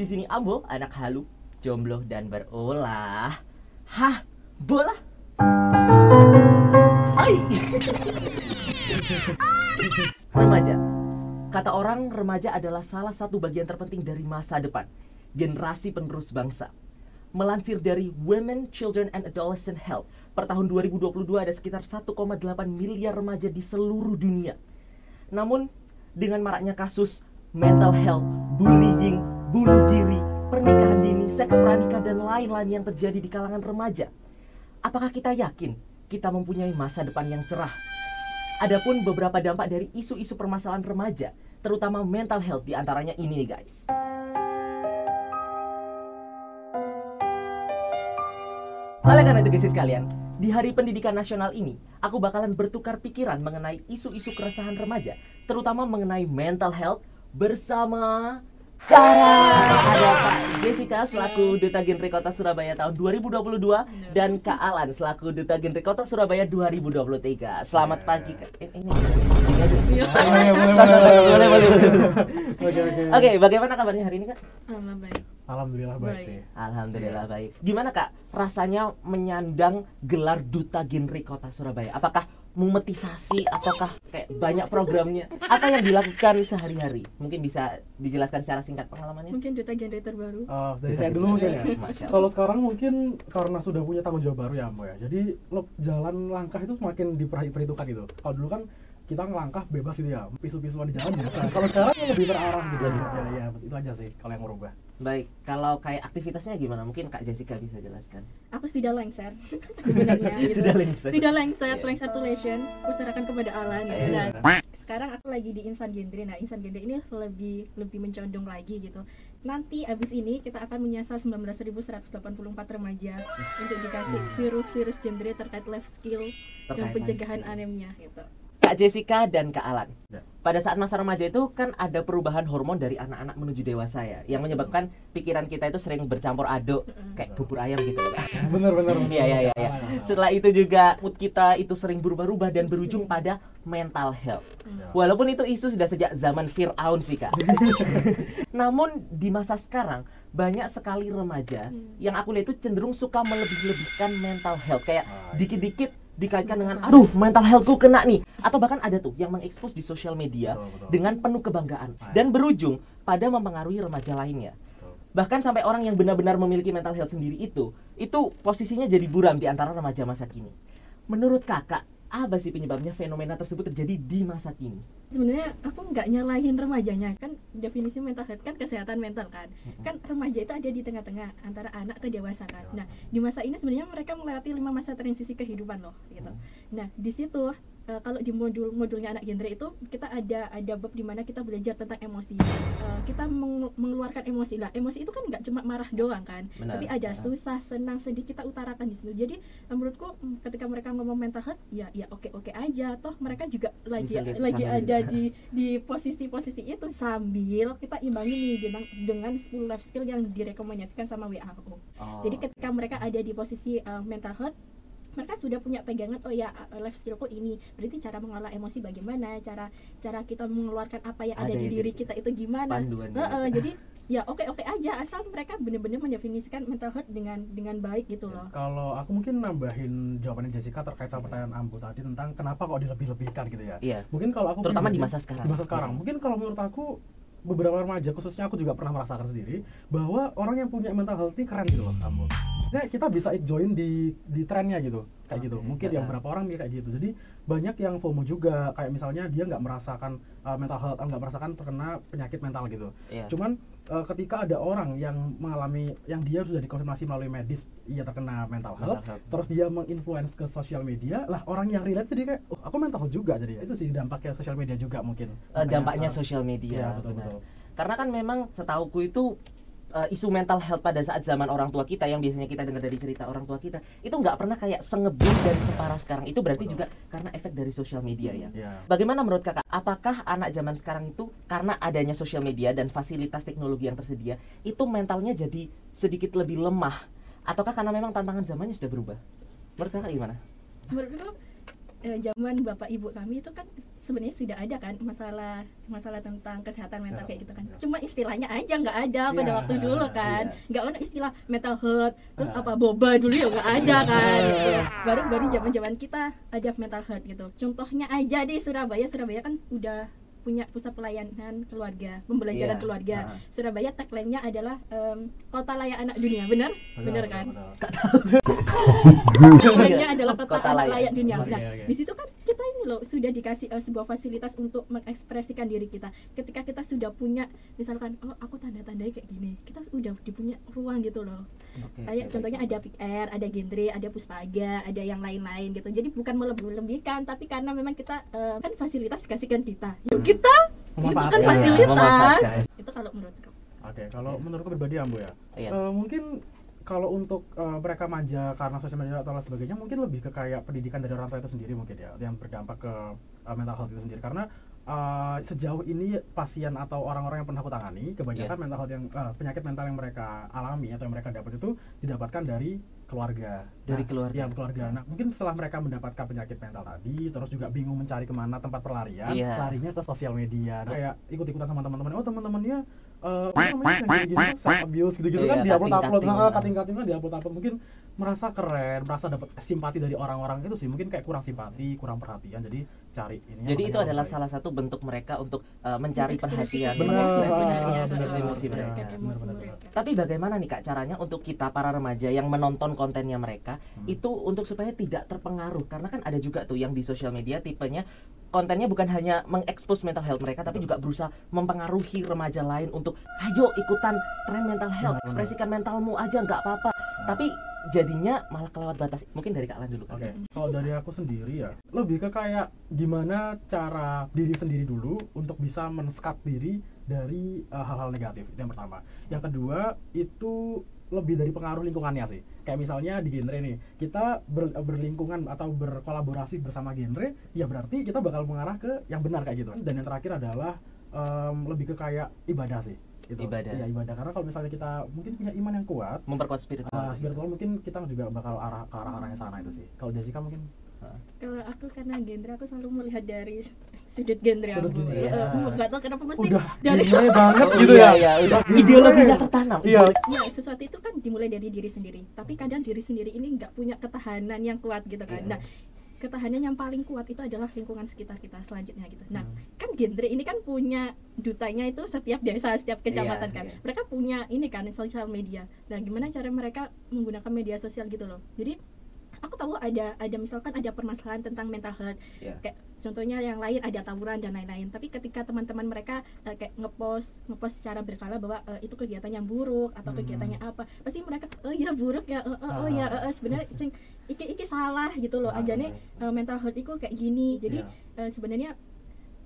Di sini Ambo, anak halu, jomblo dan berulah. Hah, bola? Hai. remaja. Kata orang, remaja adalah salah satu bagian terpenting dari masa depan, generasi penerus bangsa. Melansir dari Women, Children and Adolescent Health, per tahun 2022 ada sekitar 1,8 miliar remaja di seluruh dunia. Namun, dengan maraknya kasus mental health, bullying, bunuh diri, pernikahan dini, seks pranikah, dan lain-lain yang terjadi di kalangan remaja, apakah kita yakin kita mempunyai masa depan yang cerah? Adapun beberapa dampak dari isu-isu permasalahan remaja, terutama mental health di antaranya ini nih guys. Oleh karena itu guys sekalian, di Hari Pendidikan Nasional ini, aku bakalan bertukar pikiran mengenai isu-isu keresahan remaja, terutama mengenai mental health bersama Tara ada Kak Jessica selaku Duta Genre Kota Surabaya tahun 2022 dan Kak Alan selaku Duta Genre Kota Surabaya 2023. Selamat pagi Kak. Ini. Iya. Boleh, boleh, boleh. Oke, bagaimana kabarnya hari ini Kak? Alhamdulillah baik. Alhamdulillah baik, Baik. sih. Alhamdulillah baik. Gimana Kak? Rasanya menyandang gelar Duta Genre Kota Surabaya? Apakah memetisasi ataukah kayak banyak programnya? Apa yang dilakukan sehari-hari? Mungkin bisa dijelaskan secara singkat pengalamannya? Mungkin duta genre terbaru. Oh, dari saya dulu mungkin ya. Kalau sekarang mungkin karena sudah punya tanggung jawab baru ya, Mbak ya. Jadi lo jalan langkah itu semakin diperhitungkan gitu. Kalau dulu kan kita ngelangkah bebas gitu ya, pisu-pisuan di jalan biasa. Kalau sekarang ya lebih terarah gitu. Lebih. Ya, ya, itu aja sih kalau yang merubah. Baik, kalau kayak aktivitasnya gimana? Mungkin Kak Jessica bisa jelaskan. Aku sudah lengser sebenarnya. gitu. Sudah lengser. Sudah lengser, Iya. lengser to legend. Aku serahkan kepada Alan. Iya. Nah, sekarang aku lagi di insan genre. Nah, insan genre ini lebih lebih mencondong lagi gitu. Nanti abis ini kita akan menyasar 19.184 remaja untuk dikasih virus-virus genre terkait life skill dan pencegahan anemia gitu. Kak Jessica dan Kak Alan. Pada saat masa remaja itu kan ada perubahan hormon dari anak-anak menuju dewasa ya, yang menyebabkan pikiran kita itu sering bercampur aduk kayak bubur ayam gitu. Bener bener. Iya iya iya. iya. Setelah itu juga mood kita itu sering berubah-ubah dan berujung pada mental health. Ya. Walaupun itu isu sudah sejak zaman Fir'aun sih kak. Namun di masa sekarang banyak sekali remaja yang aku lihat itu cenderung suka melebih-lebihkan mental health kayak Ah, iya. dikit-dikit dikaitkan dengan aduh mental healthku kena nih. Atau bahkan ada tuh yang mengekspos di sosial media Betul, betul. dengan penuh kebanggaan dan berujung pada mempengaruhi remaja lainnya. Betul. bahkan sampai orang yang benar-benar memiliki mental health sendiri itu itu posisinya jadi buram di antara remaja masa kini. Menurut kakak apa sih penyebabnya fenomena tersebut terjadi di masa kini? Sebenarnya aku nggak nyalahin remajanya kan definisi mental health kan kesehatan mental kan. Kan remaja itu ada di tengah-tengah antara anak ke dewasa kan. Nah di masa ini sebenarnya mereka melewati lima masa transisi kehidupan loh gitu. Nah di situ eh, kalau di modul modulnya anak genre itu kita ada ada bab di mana kita belajar tentang emosi Eh, kita meng- mengeluarkan emosi lah emosi itu kan nggak cuma marah doang kan Benar. tapi ada Benar. susah senang sedih kita utarakan di situ jadi eh, menurutku mm, ketika mereka ngomong mental health ya ya oke oke aja toh mereka juga lagi Bisa lihat lagi ada di di posisi-posisi itu sambil kita imbangi nih dengan dengan 10 life skill yang direkomendasikan sama WHO. Oh, Jadi ketika mereka ada di posisi uh, mental health mereka sudah punya pegangan oh ya uh, life skillku ini berarti cara mengolah emosi bagaimana cara cara kita mengeluarkan apa yang ada, Ada di ya, diri kita itu gimana panduan Heeh, jadi ya oke oke aja asal mereka benar-benar mendefinisikan mental health dengan dengan baik gitu loh Kalau aku mungkin nambahin jawabannya Jessica terkait sama pertanyaan Ambo tadi tentang kenapa kok dilebih-lebihkan gitu ya. iya Mungkin kalau aku Terutama di masa sekarang. Di masa sekarang. Iya. Mungkin kalau menurut aku beberapa remaja khususnya aku juga pernah merasakan sendiri bahwa orang yang punya mental health ini keren gitu loh kamu. Kita bisa join di di trennya gitu kayak gitu. Mungkin yang berapa orang kayak gitu. Jadi banyak yang FOMO juga kayak misalnya dia nggak merasakan uh, mental health, uh, nggak merasakan terkena penyakit mental gitu. iya Cuman uh, ketika ada orang yang mengalami yang dia sudah dikonfirmasi melalui medis ia terkena mental health, Mental health. terus dia menginfluence ke sosial media, lah orang yang relate jadi kayak oh, aku mental health juga jadi itu sih dampaknya sosial media juga mungkin. Eh, dampaknya sosial media Iya, betul, betul. karena kan memang setauku itu eh, isu mental health pada saat zaman orang tua kita yang biasanya kita dengar dari cerita orang tua kita itu nggak pernah kayak sengebum dan separah sekarang itu berarti Betul. juga karena efek dari sosial media ya Iya. Bagaimana menurut kakak? Apakah anak zaman sekarang itu karena adanya sosial media dan fasilitas teknologi yang tersedia itu mentalnya jadi sedikit lebih lemah? Ataukah karena memang tantangan zamannya sudah berubah? Menurut kakak gimana? menurutku eh, zaman bapak ibu kami itu kan sebenarnya sudah ada kan masalah masalah tentang kesehatan mental Ya, kayak gitu kan. Cuma istilahnya aja nggak ada pada Ya, waktu dulu kan. Iya. nggak ada istilah mental health terus Ah. apa boba dulu ya nggak ada kan. Gitu. baru baru zaman zaman kita ada mental health gitu. Contohnya aja di Surabaya. Surabaya kan udah punya pusat pelayanan keluarga pembelajaran Iya. keluarga Ah. Surabaya tagline-nya adalah em, kota layak anak dunia benar benar kan Tagline-nya adalah kota, Kota layak. layak dunia. Nah, oke. di situ kan kita ini loh sudah dikasih eh, sebuah fasilitas untuk mengekspresikan diri kita. Ketika kita sudah punya misalkan oh aku tanda-tandai kayak gini, kita udah dipunya ruang gitu loh. Oke, Kayak contohnya ada Pick Air, ada Genre, ada Puspaga, ada yang lain-lain gitu. Jadi bukan melebih-lebihkan, tapi karena memang kita eh, kan fasilitas dikasihkan kita. Yuk kita itu kan Memanfaatkan. fasilitas. Memanfaatkan. Itu kalau menurutku. Oke, kalau menurutku pribadi Ambo ya. Iya. Eh, mungkin kalau untuk eh, mereka manja karena sosial media atau lain sebagainya mungkin lebih ke kayak pendidikan dari orang tua itu sendiri mungkin ya yang berdampak ke eh, mental health itu sendiri karena eh, sejauh ini pasien atau orang-orang yang pernah aku tangani kebanyakan Iya. mental health yang eh, penyakit mental yang mereka alami atau yang mereka dapat itu didapatkan dari keluarga Dari Nah, keluarga. ya keluarga nah mungkin setelah mereka mendapatkan penyakit mental tadi terus juga bingung mencari ke mana tempat pelarian Iya. larinya ke sosial media Nah, kayak ikut-ikutan sama teman-teman oh teman-temannya apa namanya yang gini-gini self abuse gitu-gitu Iya, kan diupload upload nah, cutting cutting kan diupload upload mungkin merasa keren merasa dapat simpati dari orang-orang itu sih. Mungkin kayak kurang simpati kurang perhatian. Jadi cari ini Jadi itu adalah salah satu bentuk mereka untuk uh, mencari perhatian, Benar, Emosi mereka. Tapi bagaimana nih kak caranya untuk kita para remaja yang menonton kontennya mereka Hmm. itu untuk supaya tidak terpengaruh? Karena kan ada juga tuh yang di sosial media tipenya kontennya bukan hanya mengekspos mental health mereka tapi juga berusaha mempengaruhi remaja lain untuk ayo ikutan tren mental health ekspresikan mentalmu aja nggak apa-apa. Tapi jadinya malah kelewat batas mungkin dari kak Lan dulu Oke, Kak. kalau dari aku sendiri ya, lebih ke kayak gimana cara diri sendiri dulu untuk bisa men-skat diri dari uh, hal-hal negatif. Itu yang pertama. Yang kedua, itu lebih dari pengaruh lingkungannya sih. Kayak misalnya di genre nih, kita ber- berlingkungan atau berkolaborasi bersama genre, ya berarti kita bakal mengarah ke yang benar kayak gitu. Dan yang terakhir adalah em, lebih ke kayak ibadah sih. Itu. Ibadah. Iya, ibadah. Karena kalau misalnya kita mungkin punya iman yang kuat, memperkuat spiritual Uh, spiritual mungkin kita juga bakal arah ke arah arah yang sana itu sih. Kalau Jessica mungkin Kalau aku karena genre aku selalu melihat dari sudut genre Sudut aku. genre, Eh, ya. eh, nggak tahu kenapa mesti udah dari banget Oh, gitu iya, ya. iya, udah ideologinya ya? tertanam Iya. Ya, sesuatu itu kan dimulai dari diri sendiri. Tapi kadang diri sendiri ini nggak punya ketahanan yang kuat gitu kan. Iya. Nah, ketahanan yang paling kuat itu adalah lingkungan sekitar kita selanjutnya gitu. Nah, Hmm. kan genre ini kan punya dutanya itu setiap desa, setiap kecamatan Iya, kan. iya. Mereka punya ini kan sosial media. Nah, gimana cara mereka menggunakan media sosial gitu loh. Jadi aku tahu ada ada misalkan ada permasalahan tentang mental health Iya. kayak contohnya yang lain ada tawuran dan lain-lain tapi ketika teman-teman mereka eh, kayak ngepost ngepost secara berkala bahwa eh, itu kegiatan yang buruk atau Hmm. kegiatannya apa pasti mereka oh ya buruk ya eh, oh ya Ah. eh, eh, sebenarnya sing iki iki salah gitu loh Ah, ajane iya. eh, mental health itu kayak gini jadi Iya. eh, sebenarnya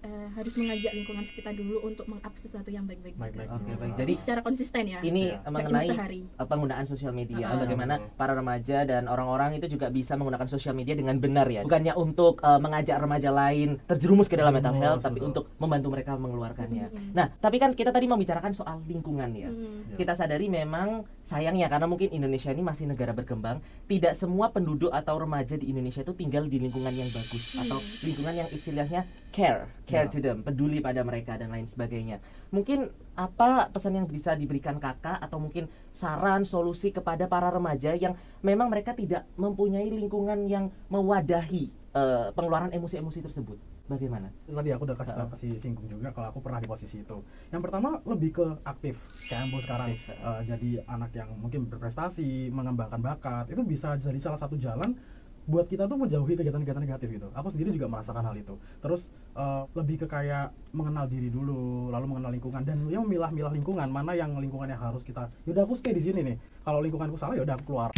eh, harus mengajak lingkungan sekitar dulu untuk meng-up sesuatu yang baik-baik juga. Oke, dulu. baik. Jadi secara konsisten ya ini cuma mengenai uh, penggunaan sosial media Ah. bagaimana Betul. para remaja dan orang-orang itu juga bisa menggunakan sosial media dengan benar ya bukannya untuk uh, mengajak remaja lain terjerumus ke dalam mental health tapi untuk membantu mereka mengeluarkannya Mm-mm. nah tapi kan kita tadi membicarakan soal lingkungan ya Hmm. Iya. kita sadari memang sayangnya karena mungkin Indonesia ini masih negara berkembang tidak semua penduduk atau remaja di Indonesia itu tinggal di lingkungan yang bagus Hmm. atau lingkungan yang istilahnya care care Ya. to them peduli pada mereka dan lain sebagainya mungkin apa pesan yang bisa diberikan kakak atau mungkin saran solusi kepada para remaja yang memang mereka tidak mempunyai lingkungan yang mewadahi eh, pengeluaran emosi-emosi tersebut bagaimana Tadi aku udah kasih Ah. kasih singgung juga kalau aku pernah di posisi itu. Yang pertama lebih ke aktif. Kayak Ambo sekarang Aktif, eh, jadi anak yang mungkin berprestasi, mengembangkan bakat, itu bisa jadi salah satu jalan buat kita tuh menjauhi kegiatan-kegiatan negatif gitu. Aku sendiri juga merasakan hal itu. Terus eh, lebih ke kayak mengenal diri dulu, lalu mengenal lingkungan dan ya memilah-milah lingkungan mana yang lingkungan yang harus kita. Yaudah aku stay di sini nih. Kalau lingkunganku salah yaudah aku keluar.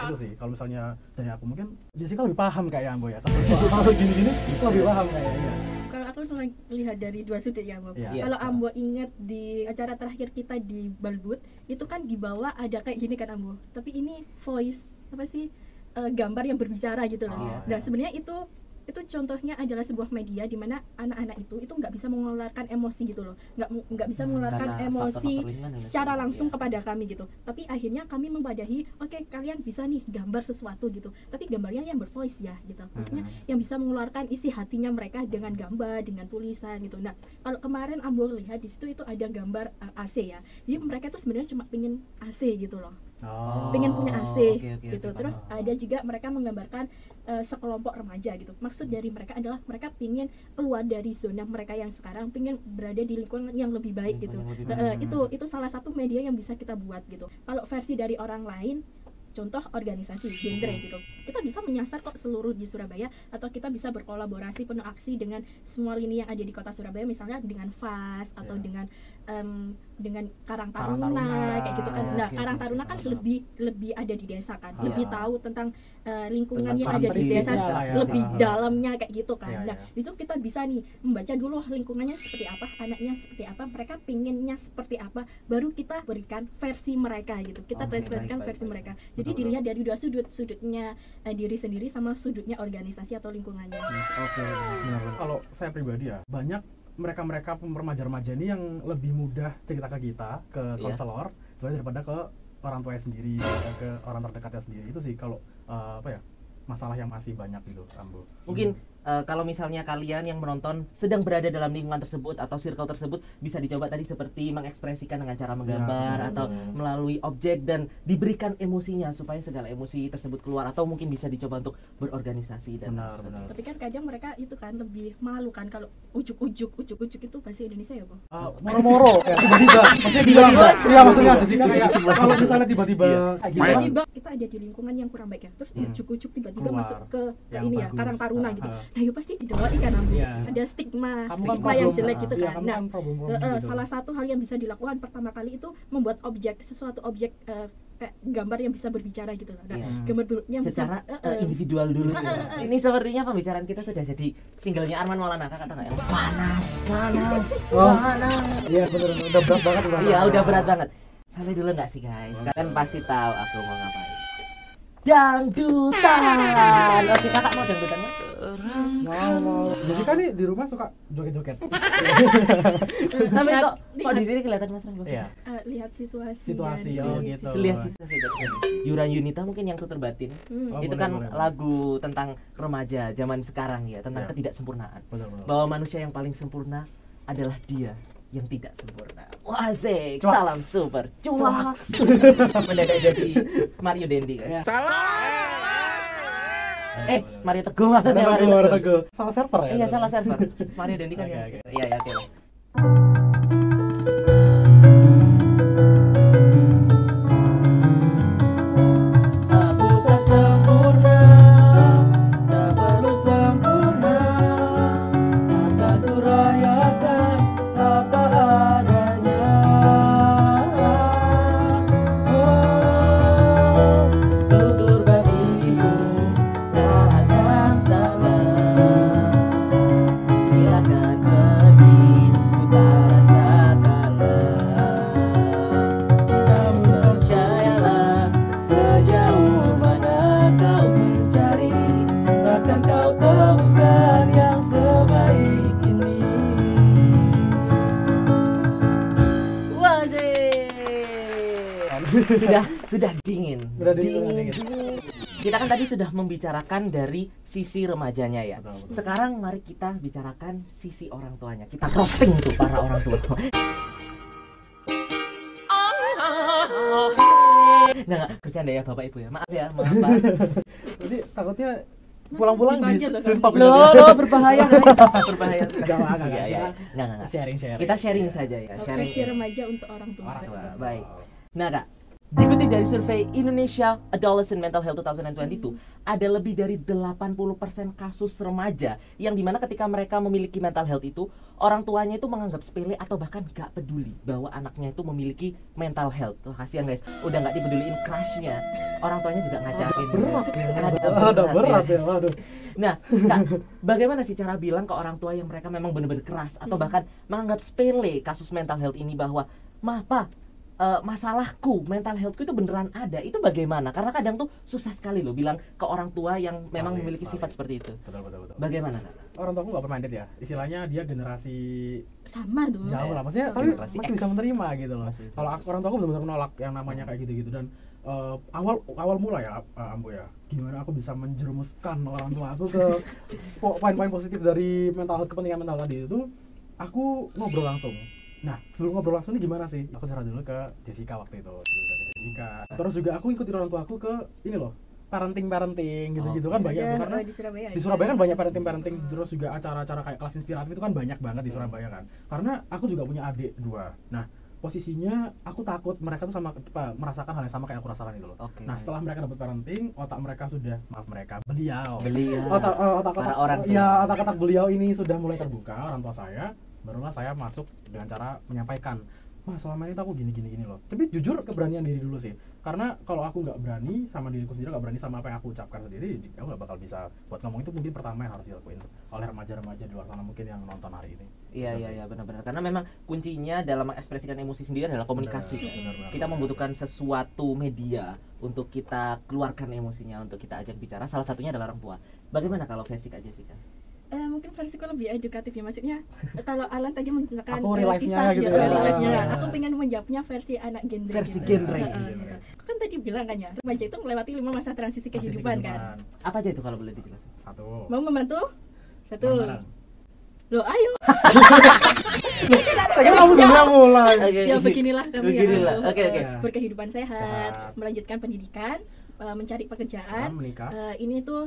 Itu sih kalau misalnya dari aku mungkin Jessica lebih paham kayak Ambo ya. Kalau kalau gini-gini lebih paham kayaknya. kalau aku lihat dari dua sudut ya Bob. Iya. Iya. Kalau Ambo ingat di acara terakhir kita di Balbut itu kan di bawah ada kayak gini kan Ambo. Tapi ini voice apa sih eh, gambar yang berbicara gitu loh. Oh, Nah iya. sebenarnya itu itu contohnya adalah sebuah media di mana anak-anak itu itu nggak bisa mengeluarkan emosi gitu loh. Nggak nggak bisa mengeluarkan Hmm, Karena emosi lingkungan dan secara langsung kepada kami gitu. Tapi akhirnya kami membadahi oke kalian bisa nih gambar sesuatu gitu. Tapi gambarnya yang bervoice ya gitu. Maksudnya Hmm. yang bisa mengeluarkan isi hatinya mereka dengan gambar dengan tulisan gitu. Nah kalau kemarin Ambo lihat di situ itu ada gambar uh, AC ya. Jadi mereka tuh sebenarnya cuma pengen AC gitu loh Oh. pengen punya AC oke, oke, gitu. oke, Terus paham. ada juga mereka menggambarkan eh, sekelompok remaja gitu. Maksud dari mereka adalah mereka ingin keluar dari zona mereka yang sekarang, ingin berada di lingkungan yang lebih baik gitu. Lingkungan lebih baik. eh, itu itu salah satu media yang bisa kita buat gitu. Kalau versi dari orang lain contoh organisasi genre gitu kita bisa menyasar kok seluruh di Surabaya atau kita bisa berkolaborasi penuh aksi dengan semua lini yang ada di kota Surabaya misalnya dengan FAS atau Iya. dengan em, dengan Karang Karang Taruna Taruna. kayak gitu kan Iya, nah Karang oke, Taruna kan lebih lebih ada di desa kan Ah. lebih tahu tentang eh, lingkungan Tentang yang ada di desa ya. lebih Ah. dalamnya kayak gitu kan Iya, nah iya. itu kita bisa nih membaca dulu lingkungannya seperti apa anaknya seperti apa mereka pinginnya seperti apa baru kita berikan versi mereka gitu kita Oke, translatekan baik, baik, versi baik. mereka jadi Betul, dilihat dari dua sudut sudutnya eh, diri sendiri sama sudutnya organisasi atau lingkungannya Oke. Benar-benar. Kalau saya pribadi ya, banyak mereka-mereka remaja-remaja ini yang lebih mudah cerita ke kita, ke Iya. konselor, sebenarnya daripada ke orang tuanya sendiri, ke orang terdekatnya sendiri. Itu sih kalau eh, apa ya masalah yang masih banyak gitu, Ambo. Mungkin eh, kalau misalnya kalian yang menonton sedang berada dalam lingkungan tersebut atau circle tersebut bisa dicoba tadi seperti mengekspresikan dengan cara menggambar Ya, atau melalui objek dan diberikan emosinya supaya segala emosi tersebut keluar atau mungkin bisa dicoba untuk berorganisasi dan benar, benar. tapi kan kadang mereka itu kan lebih malu kan kalau ujuk-ujuk ujuk-ujuk itu bahasa Indonesia ya bu Ah, moro-moro kayak tiba-tiba maksudnya tiba-tiba iya maksudnya di situ Tiba-tiba. kayak kalau misalnya tiba-tiba Iya. tiba-tiba kita ada di lingkungan yang kurang baik ya terus Hmm. ujuk-ujuk tiba-tiba masuk ke, ini ya. Karang Taruna Ah, gitu ah. Nah itu pasti didawai kan Ambu. Iya. ada stigma kamu stigma yang problem, jelek ah, gitu iya, kan nah problem-problem Eh, eh, gitu. salah satu hal yang bisa dilakukan pertama kali itu membuat objek sesuatu objek eh, kayak gambar yang bisa berbicara gitu loh. Nah, Iya. gambar yang secara bisa eh, eh, eh, individual dulu. Eh, eh, eh. Ini sepertinya pembicaraan kita sudah jadi singlenya Arman Maulana kata nggak yang panas, panas, Oh. panas. iya benar udah berat banget Iya udah berat banget. Santai dulu nggak sih guys? Kalian pasti tahu aku mau ngapain. Dangdutan. Oke kakak mau dangdutan nggak? Mau mau Jessica nih di rumah suka joget-joget Tapi kok kok di sini kelihatan mas Rambo? iya eh, lihat situasi Situasi, oh kondisi. gitu. Lihat situasi Yura Yunita mungkin yang tutur batin. Hmm. Oh, itu kan boleh, boleh. lagu tentang remaja zaman sekarang ya, tentang Iya. ketidaksempurnaan. bahwa manusia yang paling sempurna adalah dia yang tidak sempurna. Wazek, Cuaks. salam super, cuak. Mendadak jadi Mario Dendi guys. Eh, Mario Teguh maksudnya Mario Teguh. salah server ya iya salah server. Mario Dendi kan ya. Iya, ya, oke dingin. Kita kan tadi sudah membicarakan dari sisi remajanya ya. Betul, betul. Sekarang mari kita bicarakan sisi orang tuanya. Kita roasting tuh para orang tua. Nggak, nggak, bercanda ya Bapak Ibu ya. Maaf ya, maaf Pak. jadi takutnya pulang-pulang di dipanggil loh, stop Loh, loh, berbahaya guys. Berbahaya. Enggak, enggak, enggak. Iya, iya. Kita Nggak, nggak, nggak. sharing-sharing Kita sharing saja ya, sharing. Profesi remaja untuk orang tua. Orang tua. Baik. Nah kak, dikutip dari survei Indonesia Adolescent Mental Health 2022, ada lebih dari 80% kasus remaja yang di mana ketika mereka memiliki mental health itu, orang tuanya itu menganggap sepele atau bahkan gak peduli bahwa anaknya itu memiliki mental health. Tuh kasihan guys, udah gak dipeduliin crushnya, orang tuanya juga ngajarin. berat ya. ya ada berat ya. ya waduh Nah, Kak, bagaimana sih cara bilang ke orang tua yang mereka memang benar-benar keras atau bahkan menganggap sepele kasus mental health ini bahwa, "Mah, Pa, eh, masalahku mental healthku itu beneran ada. Itu bagaimana? Karena kadang tuh susah sekali loh bilang ke orang tua yang memang Valid, memiliki valid. sifat seperti itu. Betul betul betul. Bagaimana Kak? orang tua aku nggak pernah ya. Istilahnya dia generasi sama tuh. Jauh lah maksudnya tapi Generasi masih X. bisa menerima gitu loh. Kalau aku- orang tua aku benar-benar menolak yang namanya kayak gitu-gitu. Dan eh, awal awal mula ya uh, Ambo ya gimana aku bisa menjerumuskan orang tua aku ke po- poin-poin positif dari mental health kepentingan mental tadi itu aku ngobrol langsung nah sebelum ngobrol langsung ini gimana sih? Aku cerita dulu ke Jessica waktu itu ke Jessica. Terus juga aku ikutin orang tua aku ke ini loh parenting parenting gitu-gitu kan Oke. banyak tuh, karena di Surabaya di ada. Surabaya kan banyak parenting parenting terus juga acara-acara kayak kelas inspiratif itu kan banyak banget di Surabaya kan. Karena aku juga punya adik dua. Nah posisinya aku takut mereka tuh sama apa, merasakan hal yang sama kayak aku rasakan itu loh. Oke. nah setelah mereka dapat parenting otak mereka sudah maaf mereka beliau. Beliau. Otak eh, otak Para otak orang ya otak otak beliau ini sudah mulai terbuka orang tua saya barulah saya masuk dengan cara menyampaikan wah selama ini aku gini gini gini loh tapi jujur keberanian diri dulu sih karena kalau aku nggak berani sama diriku sendiri nggak berani sama apa yang aku ucapkan sendiri aku nggak bakal bisa buat ngomong itu mungkin pertama yang harus dilakuin oleh remaja-remaja di luar sana mungkin yang nonton hari ini Iya Gitu iya iya benar-benar karena memang kuncinya dalam mengekspresikan emosi sendiri adalah komunikasi. Benar, benar, benar. Kita membutuhkan sesuatu media untuk kita keluarkan emosinya, untuk kita ajak bicara. Salah satunya adalah orang tua. Bagaimana kalau versi Kak Jessica? Eh, mungkin versiku lebih edukatif ya maksudnya eh, kalau Alan tadi menggunakan Aku real life-nya kisah gitu ya, ya. real life-nya. Iya. aku pengen menjawabnya versi anak genre Versi gitu. genre. Gitu. Aku kan tadi bilang kan ya remaja itu melewati lima masa transisi kehidupan kan Apa aja itu kalau boleh dijelaskan? satu mau membantu satu lo ayo Kayaknya kamu sudah mulai ya beginilah kami Beginilah. ya Oke oke. berkehidupan sehat, Sehat. melanjutkan pendidikan eh, mencari pekerjaan menikah Eh, ini tuh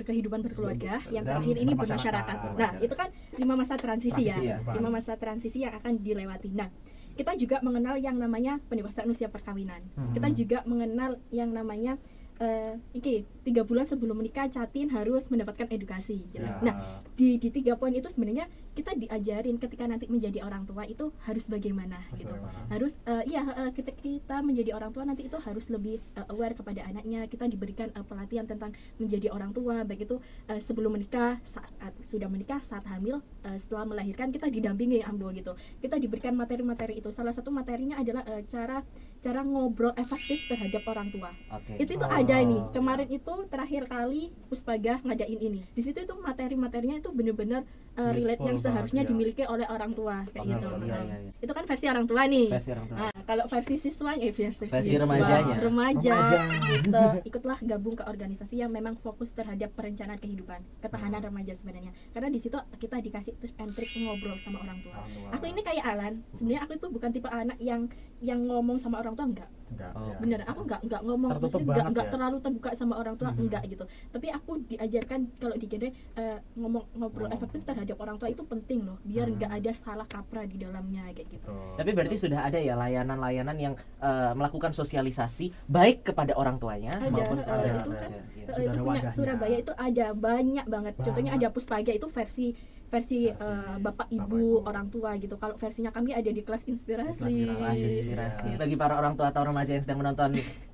berkehidupan berkeluarga yang terakhir ini bermasyarakat. nah itu kan lima masa transisi, Transisi ya ya. lima masa transisi yang akan dilewati nah kita juga mengenal yang namanya pendewasaan usia perkawinan Hmm. kita juga mengenal yang namanya eh iki tiga bulan sebelum menikah catin harus mendapatkan edukasi gitu. Ya. nah di di tiga poin itu sebenarnya kita diajarin ketika nanti menjadi orang tua itu harus bagaimana Harus gitu. bagaimana. harus eh, iya eh, kita kita menjadi orang tua nanti itu harus lebih eh, aware kepada anaknya. Kita diberikan eh, pelatihan tentang menjadi orang tua baik itu eh, sebelum menikah saat sudah menikah saat hamil eh, setelah melahirkan kita didampingi ambo gitu. Kita diberikan materi-materi itu. Salah satu materinya adalah eh, cara cara ngobrol efektif terhadap orang tua. Oke. itu tuh Oh, ada nih ya. kemarin itu terakhir kali Puspaga ngadain ini. Di situ itu materi-materinya itu bener-bener uh, relate yang banget, seharusnya ya. dimiliki oleh orang tua kayak Benar, gitu Iya iya iya. itu kan versi orang tua nih Versi orang tua. Nah, kalau versi siswa eh versi, Versi siswa, remajanya. remaja, Remaja. gitu ikutlah gabung ke organisasi yang memang fokus terhadap perencanaan kehidupan ketahanan Hmm. remaja sebenarnya karena di situ kita dikasih tips and trick ngobrol sama orang tua Orang tua. aku ini kayak Alan sebenarnya aku itu bukan tipe anak yang yang ngomong sama orang tua enggak Enggak, Oh, ya. bener aku nggak nggak ngomong Tertutup maksudnya nggak banget nggak ya? terlalu terbuka sama orang tua Mhm. enggak gitu tapi aku diajarkan kalau di genre eh, ngomong ngobrol Ngomong. efektif terhadap orang tua itu penting loh biar nggak ada salah kaprah di dalamnya kayak gitu Betul. Tapi berarti sudah ada ya layanan-layanan yang eh, melakukan sosialisasi baik kepada orang tuanya Ada, maupun eh, kepada itu remaja. kan, Sudah itu ada punya wadahnya. Surabaya itu ada banyak banget contohnya Banget. ada Puspaga itu versi versi Versi eh, Bapak bapak ibu Ibu. orang tua gitu kalau versinya kami ada di kelas inspirasi Kelas Inspirasi, inspirasi. Iya. Bagi para orang tua atau remaja yang sedang menonton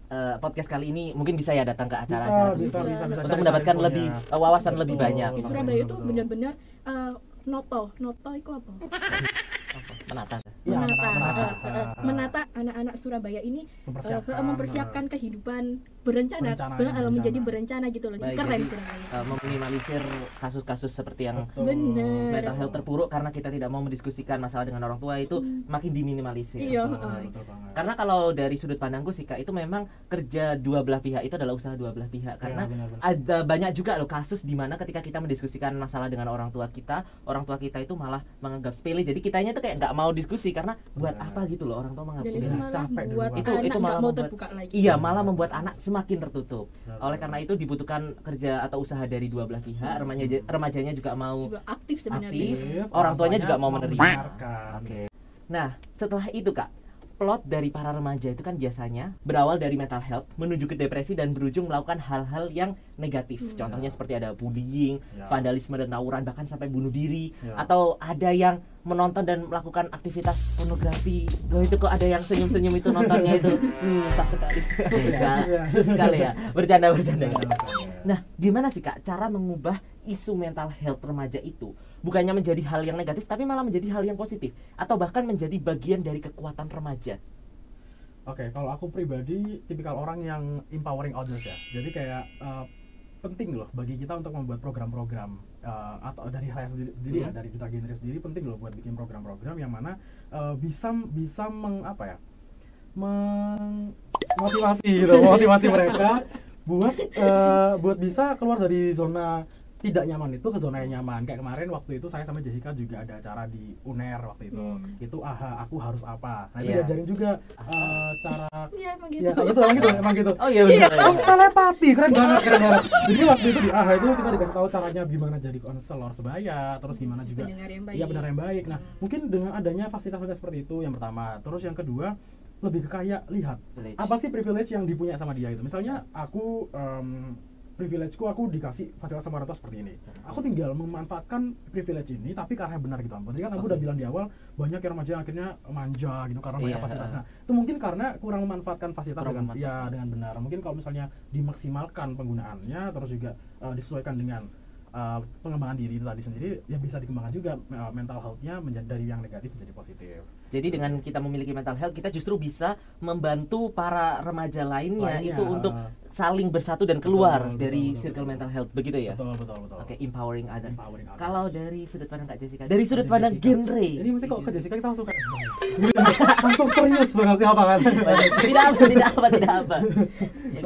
eh, podcast kali ini mungkin bisa ya datang ke bisa, acara-acara bisa, tersebut bisa, bisa untuk mendapatkan lebih eh, wawasan Betul. lebih banyak. di Surabaya itu betul. bener-bener eh, noto noto itu apa Menata. Iya, menata menata. menata anak-anak Surabaya ini mempersiapkan, eh, mempersiapkan kehidupan berencana, Berencana, ber- eh, berencana. menjadi berencana gitu loh Jadi Baik, keren jadi, Surabaya Eh, meminimalisir kasus-kasus seperti yang Betul. Bener. mental health terpuruk karena kita tidak mau mendiskusikan masalah dengan orang tua itu makin diminimalisir. Iya, Betul, heeh. betul banget. Karena kalau dari sudut pandangku sih Kak, itu memang kerja dua belah pihak itu adalah usaha dua belah pihak karena Iya, benar, benar. ada banyak juga loh kasus di mana ketika kita mendiskusikan masalah dengan orang tua kita, orang tua kita itu malah menganggap sepele. Jadi kitanya tuh kayak nggak mau diskusi karena buat Benar. apa gitu loh orang tua menganggap sepele. capek buat. Itu- itu malah mau membuat- terbuka lagi Iya, malah membuat anak semakin tertutup. Benar, Oleh karena itu dibutuhkan kerja atau usaha dari dua belah pihak. Remaja remajanya juga mau Juga aktif sebenarnya Aktif. Orang tuanya juga mau menerima. Oke. Nah, setelah itu Kak, plot dari para remaja itu kan biasanya berawal dari mental health menuju ke depresi dan berujung melakukan hal-hal yang negatif. Hmm. Contohnya seperti ada bullying, Ya. vandalisme dan tawuran bahkan sampai bunuh diri Ya. atau ada yang menonton dan melakukan aktivitas pornografi. Loh itu kok ada yang senyum-senyum itu nontonnya itu. Hmm, sah sekali. Sus ya, Nah, sus ya. sus sekali ya. Bercanda bercanda. Nah, gimana sih Kak cara mengubah isu mental health remaja itu bukannya menjadi hal yang negatif tapi malah menjadi hal yang positif atau bahkan menjadi bagian dari kekuatan remaja? Oke, kalau aku pribadi tipikal orang yang empowering others ya. Jadi kayak eh, penting loh bagi kita untuk membuat program-program eh, atau dari saya sendiri, ya, dari duta genre sendiri penting loh buat bikin program-program yang mana eh, bisa bisa meng apa ya? Memotivasi gitu, motivasi mereka buat eh, buat bisa keluar dari zona tidak nyaman itu ke zona yang nyaman. Kayak kemarin waktu itu saya sama Jessica juga ada acara di UNER waktu itu. Hmm. Itu aha aku harus apa. Nah, Iya. diajarin juga eh, cara Iya emang gitu. Ya, itu emang gitu, emang gitu. Oh iya benar. Oh, telepati, keren banget, keren banget. Jadi waktu itu di AHA itu kita dikasih tahu caranya gimana jadi konselor sebaya, terus gimana juga. Iya benar yang baik. Nah, Hmm. mungkin dengan adanya fasilitas-fasilitas seperti itu yang pertama. Terus yang kedua, lebih ke kayak lihat Privilege. apa sih privilege yang dipunya sama dia itu. Misalnya aku em, privilegeku aku dikasih fasilitas sama orang tua seperti ini. Aku tinggal memanfaatkan privilege ini tapi karena benar gitu. Tadi kan aku udah bilang di awal banyak yang remaja yang akhirnya manja gitu karena banyak Iya. fasilitas. Nah, itu mungkin karena kurang memanfaatkan fasilitas Kurang dengan memanfaatkan. ya dengan benar. Mungkin kalau misalnya dimaksimalkan penggunaannya terus juga eh, disesuaikan dengan eh, pengembangan diri itu tadi sendiri ya bisa dikembangkan juga eh, mental health-nya menjadi dari yang negatif menjadi positif. Jadi dengan kita memiliki mental health, kita justru bisa membantu para remaja lainnya, Lainnya, itu untuk uh, saling bersatu dan keluar Betul, betul, dari betul, circle betul. mental health, begitu ya? Betul betul betul. Oke, empowering other. Empowering others. Kalau dari sudut pandang Kak Jessica, dari sudut pandang Jessica. genre. Ini mesti kok ke Jessica kita langsung kayak langsung serius banget ya apa kan? tidak apa, tidak apa, tidak apa.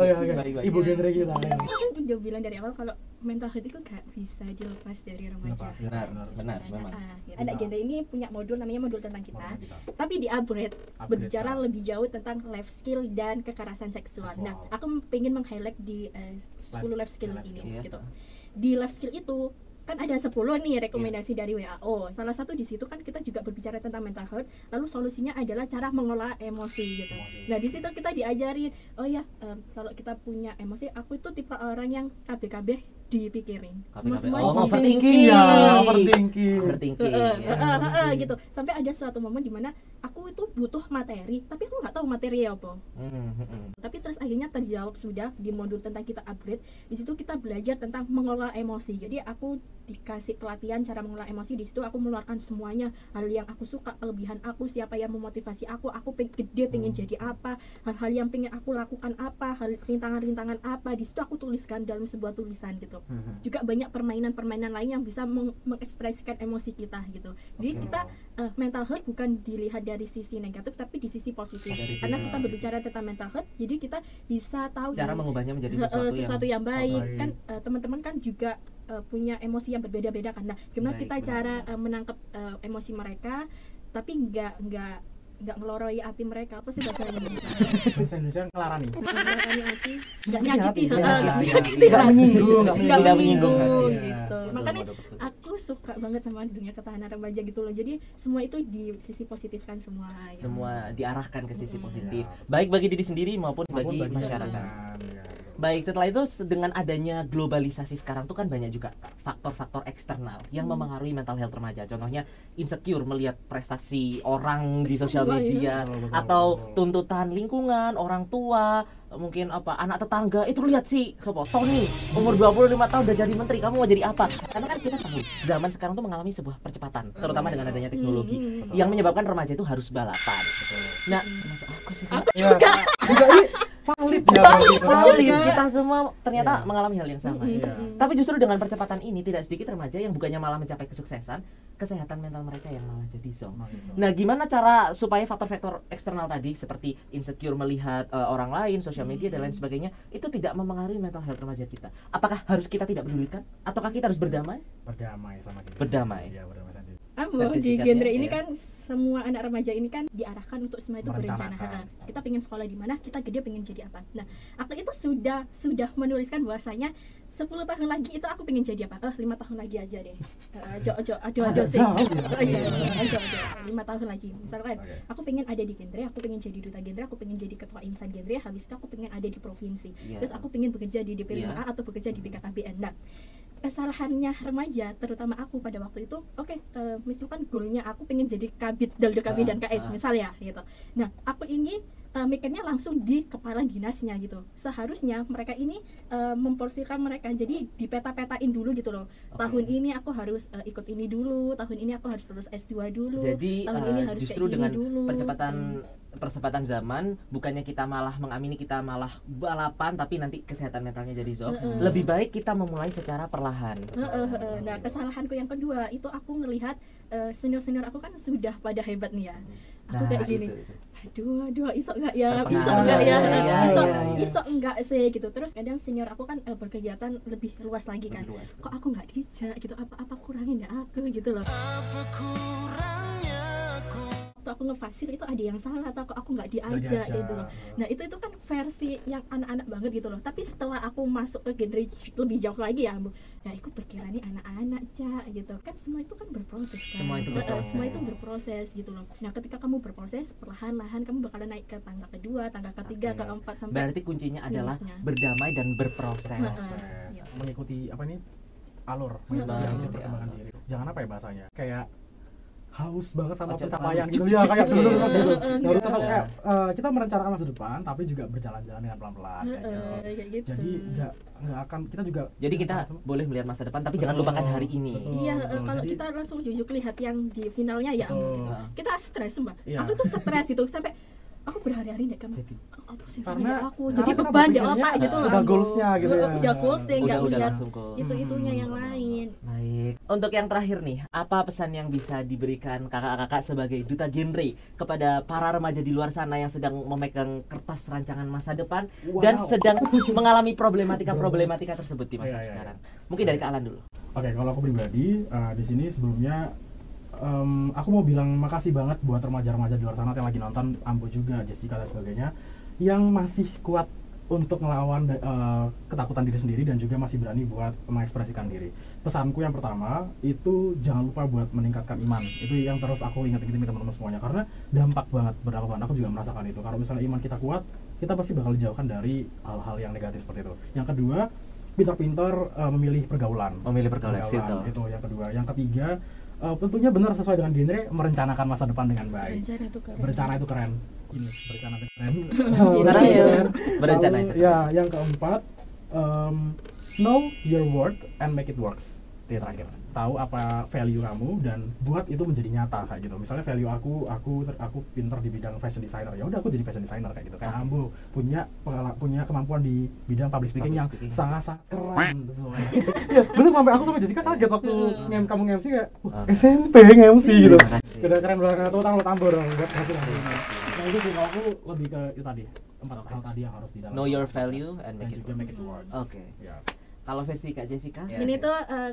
Oh ya, oke. Baik, baik. Ibu genre kita. ya. Aku kan udah bilang dari awal kalau mental health itu gak bisa dilepas dari remaja. Lepas, ya, Benar, benar, memang. Ah, anak genre ini punya modul namanya modul tentang kita, Modul kita. tapi di upgrade Upgrade berbicara lebih jauh tentang life skill dan kekerasan seksual. Nah, aku pengen meng-highlight di eh, 10 life skill life ini skill, gitu. iya. Di life skill itu kan ada 10 nih rekomendasi dari WHO. Salah satu di situ kan kita juga berbicara tentang mental health, lalu solusinya adalah cara mengelola emosi gitu. Emosi. Nah, di situ kita diajari, oh ya, em, kalau kita punya emosi, aku itu tipe orang yang KB-KB dipikirin. Semua-semua Oh, di- overthinking. ya, overthinking. Overthinking. Heeh, ya. Overthinking. gitu sampai ada suatu momen di mana aku itu butuh materi tapi aku nggak tahu materi apa hmm, hmm. tapi terus akhirnya terjawab sudah di modul tentang kita upgrade di situ kita belajar tentang mengelola emosi jadi aku dikasih pelatihan cara mengelola emosi di situ aku mengeluarkan semuanya hal yang aku suka kelebihan aku siapa yang memotivasi aku aku pengen gede pengen Hmm. jadi apa hal-hal yang pengen aku lakukan apa hal rintangan-rintangan apa di situ aku tuliskan dalam sebuah tulisan gitu Hmm, juga banyak permainan-permainan lain yang bisa meng- mengekspresikan emosi kita gitu. Jadi Oke. kita eh, mental health bukan dilihat dari sisi negatif tapi di sisi positif. Dari Karena kita berbicara tentang mental health, jadi kita bisa tahu Cara mengubahnya menjadi eh, eh, sesuatu, sesuatu yang yang, baik. baik. Kan eh, teman-teman kan juga eh, punya emosi yang berbeda-beda kan. Nah, gimana Baik, kita benar, cara eh, menangkap eh, emosi mereka tapi nggak nggak nggak meloroi hati mereka apa sih bahasa Indonesia? Bahasa Indonesia ngelarani. Meloroi hati, nggak Menyakiti nyakiti, hati. Ya, nggak ya, menyakiti ya. Nggak menyinggung, nggak nggak menyinggung hati. gitu. Makanya aku suka banget sama dunia ketahanan remaja gitu loh jadi semua itu di sisi positifkan semua gitu. semua diarahkan ke sisi positif, Ya. baik bagi diri sendiri maupun, bagi masyarakat. Baik, setelah itu dengan adanya globalisasi sekarang tuh kan banyak juga faktor-faktor eksternal yang Hmm. memengaruhi mental health remaja. Contohnya insecure melihat prestasi orang di sosial media atau tuntutan lingkungan, orang tua, mungkin apa anak tetangga. Itu lihat sih, sopo Tony umur 25 tahun udah jadi menteri, kamu mau jadi apa? Karena kan kita tahu zaman sekarang tuh mengalami sebuah percepatan, terutama dengan adanya teknologi Hmm. Yang menyebabkan remaja itu harus balapan. Nah, masuk aku sih. Aku juga juga ini valid ya. Valid. Kita semua ternyata Iya. mengalami hal yang sama. Mm-mm, Iya. mm-mm. Tapi justru dengan percepatan ini tidak sedikit remaja yang bukannya malah mencapai kesuksesan, kesehatan mental mereka yang malah jadi zonk. Nah, gimana cara supaya faktor-faktor eksternal tadi seperti insecure melihat uh, orang lain, sosial media dan lain sebagainya itu tidak memengaruhi mental health remaja kita? Apakah harus kita tidak pedulikan ataukah kita harus berdamai? berdamai sama diri. Berdamai. Iya, berdamai sama diri. Ambo, Versi di genre ini ya. kan semua anak remaja ini kan diarahkan untuk semua itu berencana. Kita pengen sekolah di mana, kita gede pengen jadi apa. Nah, aku itu sudah sudah menuliskan bahwasanya 10 tahun lagi itu aku pengen jadi apa? Eh, lima tahun lagi aja deh. Eh, Ojo ojo aduh aduh sih. ya. Ojo ojo ojo. Lima tahun lagi. Misalkan Oke. aku pengen ada di genre, aku pengen jadi duta genre, aku pengen jadi ketua insan genre, habis itu aku pengen ada di provinsi. Iya. Terus aku pengen bekerja di DP Iya. 5A atau bekerja di BKKBN. Nah, kesalahannya remaja terutama aku pada waktu itu oke eh, misalkan goalnya aku pengen jadi kabit daldo kabit dan Ah, KS ah. misal ya gitu nah aku ini uh, mikirnya langsung di kepala dinasnya gitu seharusnya mereka ini uh, memporsirkan mereka jadi dipeta-petain dulu gitu loh Oke. tahun ini aku harus uh, ikut ini dulu tahun ini aku harus lulus S2 dulu Jadi tahun eh, ini harus justru dengan dulu percepatan percepatan zaman bukannya kita malah mengamini kita malah balapan tapi nanti kesehatan mentalnya jadi drop. Heeh. Lebih baik kita memulai secara perlahan. Heeh. Nah kesalahanku yang kedua itu aku ngelihat eh, senior-senior aku kan sudah pada hebat nih ya. Aku Nah, kayak gini, itu, itu. aduh, aduh, isok nggak ya, isok nggak ya, Iya, iya, isok, iya. isok nggak sih gitu. Terus kadang senior aku kan eh, berkegiatan lebih luas lagi kan. Lebih luas. Kok aku nggak dijak gitu? Apa apa kurangin ya aku gitu loh. Waktu aku ngefasil itu ada yang salah atau aku nggak diajak diajak. gitu loh. Nah itu itu kan versi yang anak-anak banget gitu loh. Tapi setelah aku masuk ke genre lebih jauh lagi ya, Bu, ya aku pikirannya anak-anak cak gitu. Kan semua itu kan berproses kan. Semua itu berproses. semua itu berproses gitu loh. Nah ketika kamu berproses perlahan-lahan kamu bakalan naik ke tangga kedua, tangga ketiga, Oke. keempat sampai Berarti kuncinya adalah finishnya. berdamai dan berproses. Iya. mengikuti apa ini alur Heeh. mengikuti alur Gitu ya. perkembangan diri jangan apa ya bahasanya kayak haus banget sama Ojo pencapaian gitu ya kayak dulu kan gitu kayak eh, kita merencanakan masa depan tapi juga berjalan-jalan dengan pelan-pelan gitu. gitu. jadi nggak nggak akan kita juga Jadi kita boleh melihat masa depan tapi jangan lupakan hari ini. betul. Iya, eh, betul. kalau Jadi- kita langsung jujuk lihat yang di finalnya ya, Betul. gitu. kita stres sumpah. Iya. Aku tuh stres gitu sampai aku berhari-hari deh kamu. Jadi Apa sih Karena- aku? Jadi beban di otak gitu loh. udah aku. goals-nya gitu ya. Udah goalsnya nggak lihat itu-itunya Hmm, yang benar-benar. lain. Baik. Untuk yang terakhir nih, apa pesan yang bisa diberikan kakak-kakak sebagai duta genre kepada para remaja di luar sana yang sedang memegang kertas rancangan masa depan Wow. dan sedang mengalami problematika-problematika tersebut di masa Iya, iya, iya. sekarang? Mungkin dari Kak Alan dulu. Oke, kalau aku pribadi eh, di sini sebelumnya em, aku mau bilang makasih banget buat remaja-remaja di luar sana yang lagi nonton, Ambo juga, Jessica dan sebagainya, yang masih kuat untuk melawan eh, ketakutan diri sendiri dan juga masih berani buat mengekspresikan diri. Pesanku yang pertama itu jangan lupa buat meningkatkan iman. Itu yang terus aku ingat-ingat teman-teman semuanya karena dampak banget berdampak banget. Aku juga merasakan itu. Kalau misalnya iman kita kuat, kita pasti bakal dijauhkan dari hal-hal yang negatif seperti itu. Yang kedua, pintar-pintar eh, memilih pergaulan Memilih pergaulan, circle. itu yang kedua yang ketiga eh, tentunya benar sesuai dengan genre merencanakan masa depan dengan baik Berencana tuh keren. berencana itu keren ini berencana itu keren Berencana Berencana itu keren. berencana Lalu, itu. ya yang keempat em, know your worth and make it works terakhir tahu apa value kamu dan buat itu menjadi nyata kayak gitu misalnya value aku aku ter- aku pinter di bidang fashion designer ya udah aku jadi fashion designer kayak gitu kayak Oke. Ambo punya pengala- punya kemampuan di bidang public speaking Public yang speaking. sangat sangat keren semuanya. ya bener sampai aku sama Jessica kaget waktu ngem kamu nge-MC kayak "Wah, Oke. SMP nge-MC gitu Terima kasih. udah keren banget tuh tambor ngasih nah itu sih kalau aku lebih ke itu tadi empat hal tadi yang harus di dalam Know your value and make it juga work. make it works Oke. ya Kalau versi Kak Jessica? Ini tuh eh,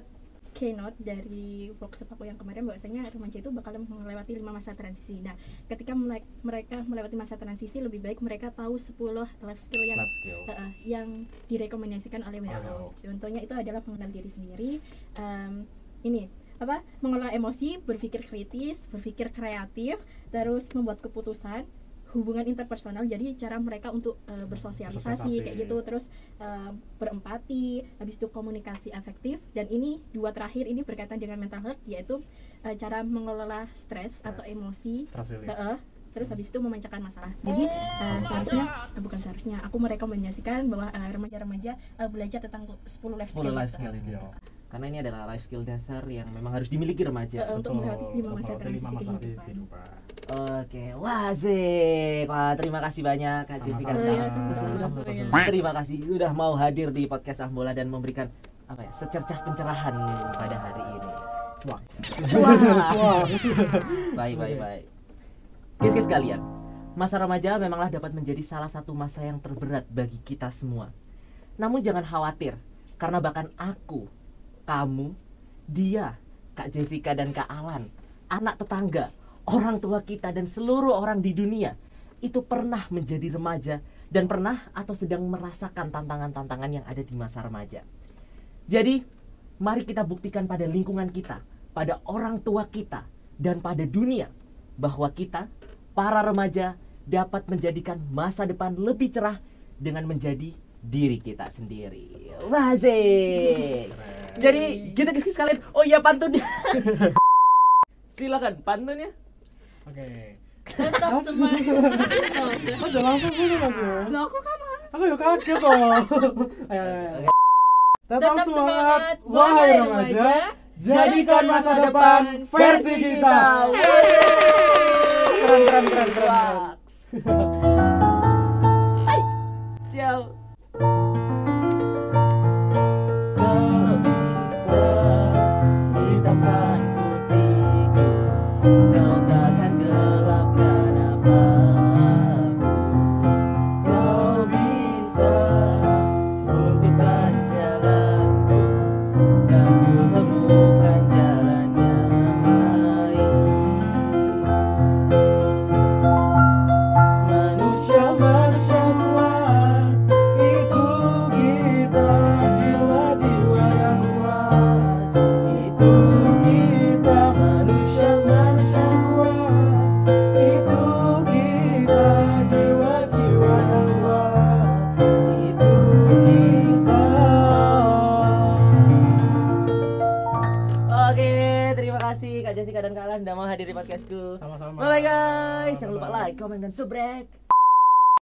keynote dari workshop aku yang kemarin bahwasanya remaja itu bakal melewati lima masa transisi. Nah, ketika mereka melewati masa transisi lebih baik mereka tahu 10 life skill yang life skill eh, yang direkomendasikan oleh WHO. Contohnya itu adalah mengenal diri sendiri. em, ini apa? Mengelola emosi, berpikir kritis, berpikir kreatif, terus membuat keputusan hubungan interpersonal jadi cara mereka untuk eh, bersosialisasi Bersosialisasi. kayak gitu terus eh, berempati habis itu komunikasi efektif dan ini dua terakhir ini berkaitan dengan mental health yaitu eh, cara mengelola stres atau emosi stress terus habis itu memecahkan masalah jadi eh, seharusnya eh, bukan seharusnya aku merekomendasikan bahwa remaja-remaja eh, belajar tentang 10 life 10 skill life gitu. skill ini. Skill. Karena ini adalah life skill dasar yang memang harus dimiliki remaja. Eh, untuk melewati lima masa transisi kehidupan. Oke, wah sih, wah terima kasih banyak Kak Jessica. Oh, iya. Terima kasih sudah mau hadir di podcast Ahmola dan memberikan apa ya secercah pencerahan pada hari ini. Wah. Wah. Wah. Baik, baik, baik. Kis-kis kalian, masa remaja memanglah dapat menjadi salah satu masa yang terberat bagi kita semua. Namun jangan khawatir, karena bahkan aku, kamu, dia, Kak Jessica dan Kak Alan, anak tetangga, orang tua kita dan seluruh orang di dunia itu pernah menjadi remaja dan pernah atau sedang merasakan tantangan-tantangan yang ada di masa remaja. Jadi, mari kita buktikan pada lingkungan kita, pada orang tua kita, dan pada dunia bahwa kita, para remaja, dapat menjadikan masa depan lebih cerah dengan menjadi diri kita sendiri. Wazik. Jadi, kita kisah sekalian. Oh iya pantun. Silakan pantunnya. Oke. tetap semangat udah langsung dulu mas ya. Loh, aku kan Aku ya kaget loh. Ayo. Tetap, tetap semangat, semangat wahai remaja. Jadikan masa depan versi kita. Keren, keren, keren, keren. Kak Jessica